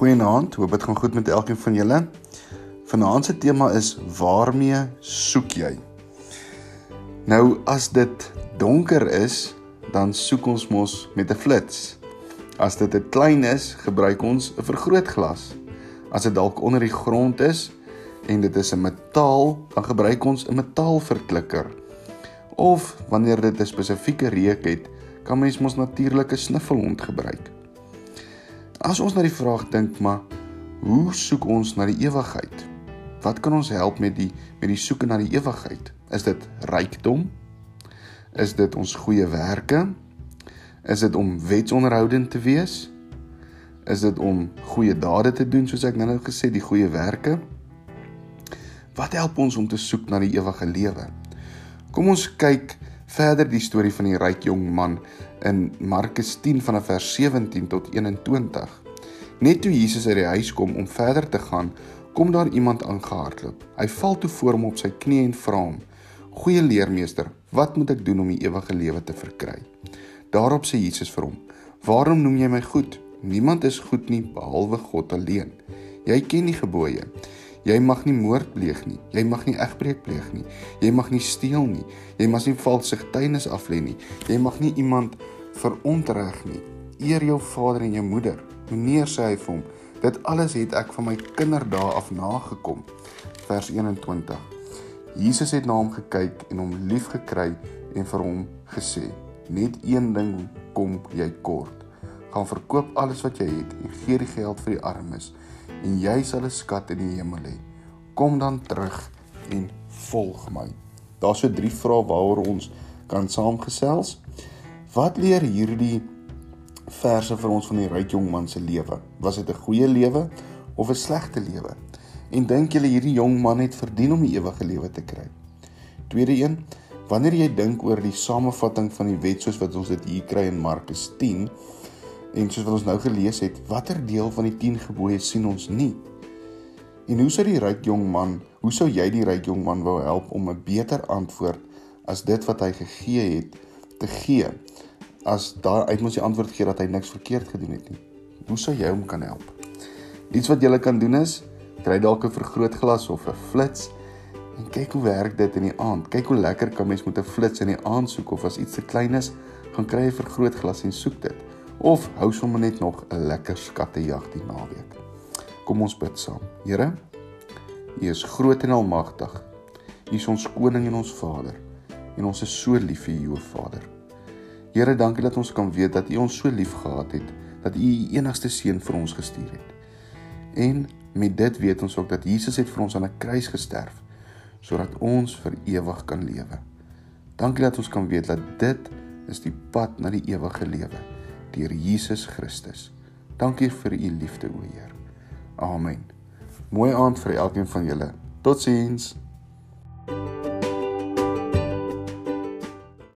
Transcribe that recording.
Goeienaand, hoop dit gaan goed met elkeen van julle. Vanaand se tema is waarmee soek jy? Nou as dit donker is, dan soek ons mos met 'n flits. As dit te klein is, gebruik ons 'n vergrootglas. As dit dalk onder die grond is en dit is 'n metaal, dan gebruik ons 'n metaalverklikker. Of wanneer dit 'n spesifieke reuk het, kan mens mos natuurlik 'n snuffelhond gebruik. As ons na die vraag dink, maar hoe soek ons na die ewigheid? Wat kan ons help met die met die soeke na die ewigheid? Is dit rykdom? Is dit ons goeie werke? Is dit om wetsonderhoudend te wees? Is dit om goeie dade te doen soos ek nou nou gesê die goeie werke? Wat help ons om te soek na die ewige lewe? Kom ons kyk verder die storie van die ryk jong man in Markus 10 vanaf vers 17 tot 21. Net toe Jesus uit die huis kom om verder te gaan, kom daar iemand aangehardloop. Hy val toe voor hom op sy knieë en vra hom: "Goeie leermeester, wat moet ek doen om die ewige lewe te verkry?" Daarop sê Jesus vir hom: "Waarom noem jy my goed? Niemand is goed nie behalwe God alleen. Jy ken die gebooie: Jy mag nie moord pleeg nie. Jy mag nie egbreek pleeg nie. Jy mag nie steel nie. Jy mag nie valse getuienis aflê nie. Jy mag nie iemand verontreg nie. Eer jou vader en jou moeder. Meneer sê hy vir hom, dit alles het ek van my kinderdae af nagekom. Vers 21. Jesus het na hom gekyk en hom liefgekry en vir hom gesê: "Net een ding kom jy kort. Gaan verkoop alles wat jy het en gee die geld vir die armes." en jy sal 'n skat in die hemel hê. Kom dan terug en volg my. Daar's so drie vrae waaroor ons kan saamgesels. Wat leer hierdie verse vir ons van die ryk jong man se lewe? Was dit 'n goeie lewe of 'n slegte lewe? En dink julle hierdie jong man het verdien om die ewige lewe te kry? Tweede een, wanneer jy dink oor die samevatting van die wet soos wat ons dit hier kry in Markus 10, En soos wat ons nou gelees het, watter deel van die 10 gebooie sien ons nie? En hoe sou die ryk jong man, hoe sou jy die ryk jong man wou help om 'n beter antwoord as dit wat hy gegee het te gee? As daar uit mos die antwoord gee dat hy niks verkeerd gedoen het nie. Hoe sou jy hom kan help? Iets wat jy kan doen is kry dalk 'n vergrootglas of 'n flits en kyk hoe werk dit in die aand. Kyk hoe lekker kan mens met 'n flits in die aand soek of as iets te klein is, gaan kry 'n vergrootglas en soek dit of hou sommer net nog 'n lekker skattejag die naweek. Kom ons bid saam. Here, U is groot en almagtig. U is ons koning en ons Vader. En ons is so lief vir U, o Vader. Here, dankie dat ons kan weet dat U ons so lief gehad het dat U U enigste seun vir ons gestuur het. En met dit weet ons ook dat Jesus het vir ons aan 'n kruis gesterf sodat ons vir ewig kan lewe. Dankie dat ons kan weet dat dit is die pad na die ewige lewe deur Jesus Christus. Dankie vir u liefde, o Heer. Amen. Mooi aand vir elkeen van julle. Totsiens.